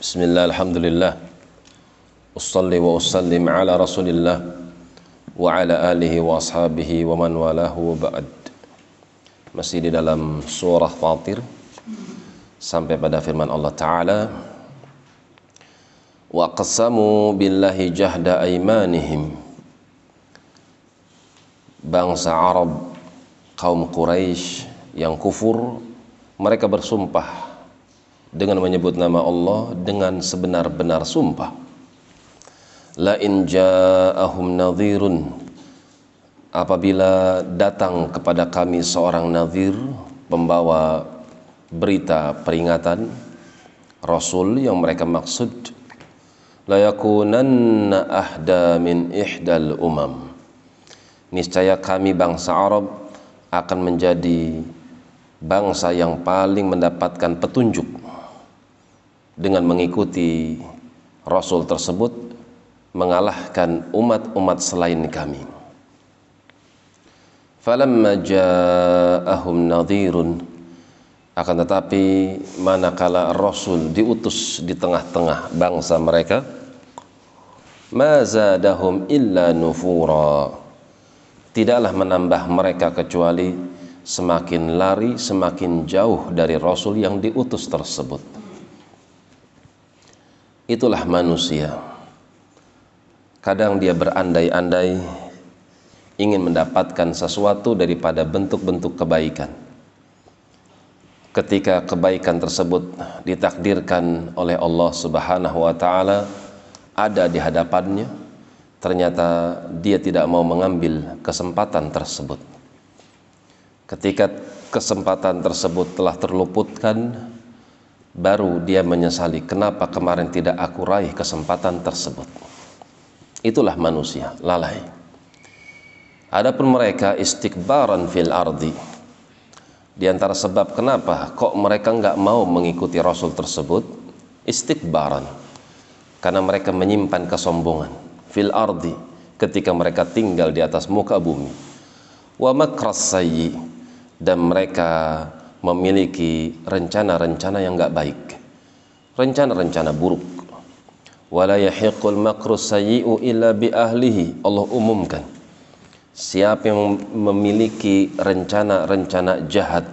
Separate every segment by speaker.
Speaker 1: بسم الله الحمد لله أصلي وأسلم على رسول الله وعلى آله وأصحابه ومن والاه وبعد مسيد dalam سورة فاطر sampai pada firman الله تعالى وَقَسَمُوا بِاللَّهِ جَهْدَ أَيْمَانِهِمْ بانس عرب قوم قريش yang kufur mereka bersumpah dengan menyebut nama Allah dengan sebenar-benar sumpah. La in ja'ahum nadhirun. Apabila datang kepada kami seorang nadhir pembawa berita peringatan rasul yang mereka maksud la yakunanna ahda min ihdal umam. Niscaya kami bangsa Arab akan menjadi bangsa yang paling mendapatkan petunjuk dengan mengikuti rasul tersebut mengalahkan umat-umat selain kami. Falamma ja'ahum nadhirun akan tetapi manakala rasul diutus di tengah-tengah bangsa mereka ma zadahum illa nufura. Tidaklah menambah mereka kecuali semakin lari semakin jauh dari rasul yang diutus tersebut itulah manusia kadang dia berandai-andai ingin mendapatkan sesuatu daripada bentuk-bentuk kebaikan. Ketika kebaikan tersebut ditakdirkan oleh Allah Subhanahu wa taala ada di hadapannya, ternyata dia tidak mau mengambil kesempatan tersebut. Ketika kesempatan tersebut telah terluputkan, baru dia menyesali kenapa kemarin tidak aku raih kesempatan tersebut. Itulah manusia, lalai. Adapun mereka istikbaran fil ardi. Di antara sebab kenapa kok mereka nggak mau mengikuti Rasul tersebut istikbaran karena mereka menyimpan kesombongan fil ardi ketika mereka tinggal di atas muka bumi wa makras dan mereka memiliki rencana-rencana yang nggak baik. Rencana-rencana buruk. Wala yahiqul sayyi'u illa bi ahlihi. Allah umumkan. Siapa yang memiliki rencana-rencana jahat,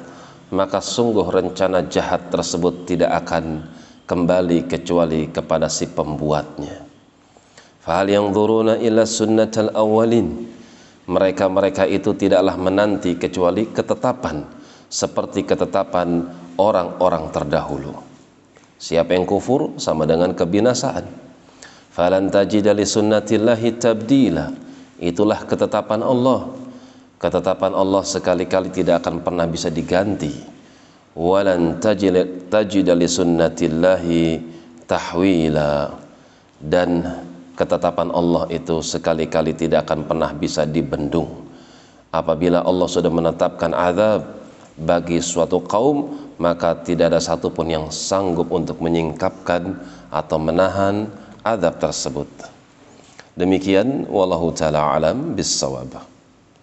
Speaker 1: maka sungguh rencana jahat tersebut tidak akan kembali kecuali kepada si pembuatnya. Fahal yang duruna ila sunnatal awalin. Mereka-mereka itu tidaklah menanti kecuali ketetapan seperti ketetapan orang-orang terdahulu. Siapa yang kufur sama dengan kebinasaan. Falan tajida li sunnatillahi tabdila Itulah ketetapan Allah. Ketetapan Allah sekali-kali tidak akan pernah bisa diganti. Walan tajida li sunnatillahi tahwila. Dan ketetapan Allah itu sekali-kali tidak akan pernah bisa dibendung. Apabila Allah sudah menetapkan azab bagi suatu kaum, maka tidak ada satupun yang sanggup untuk menyingkapkan atau menahan azab tersebut. Demikian wallahu taala alam bisawab.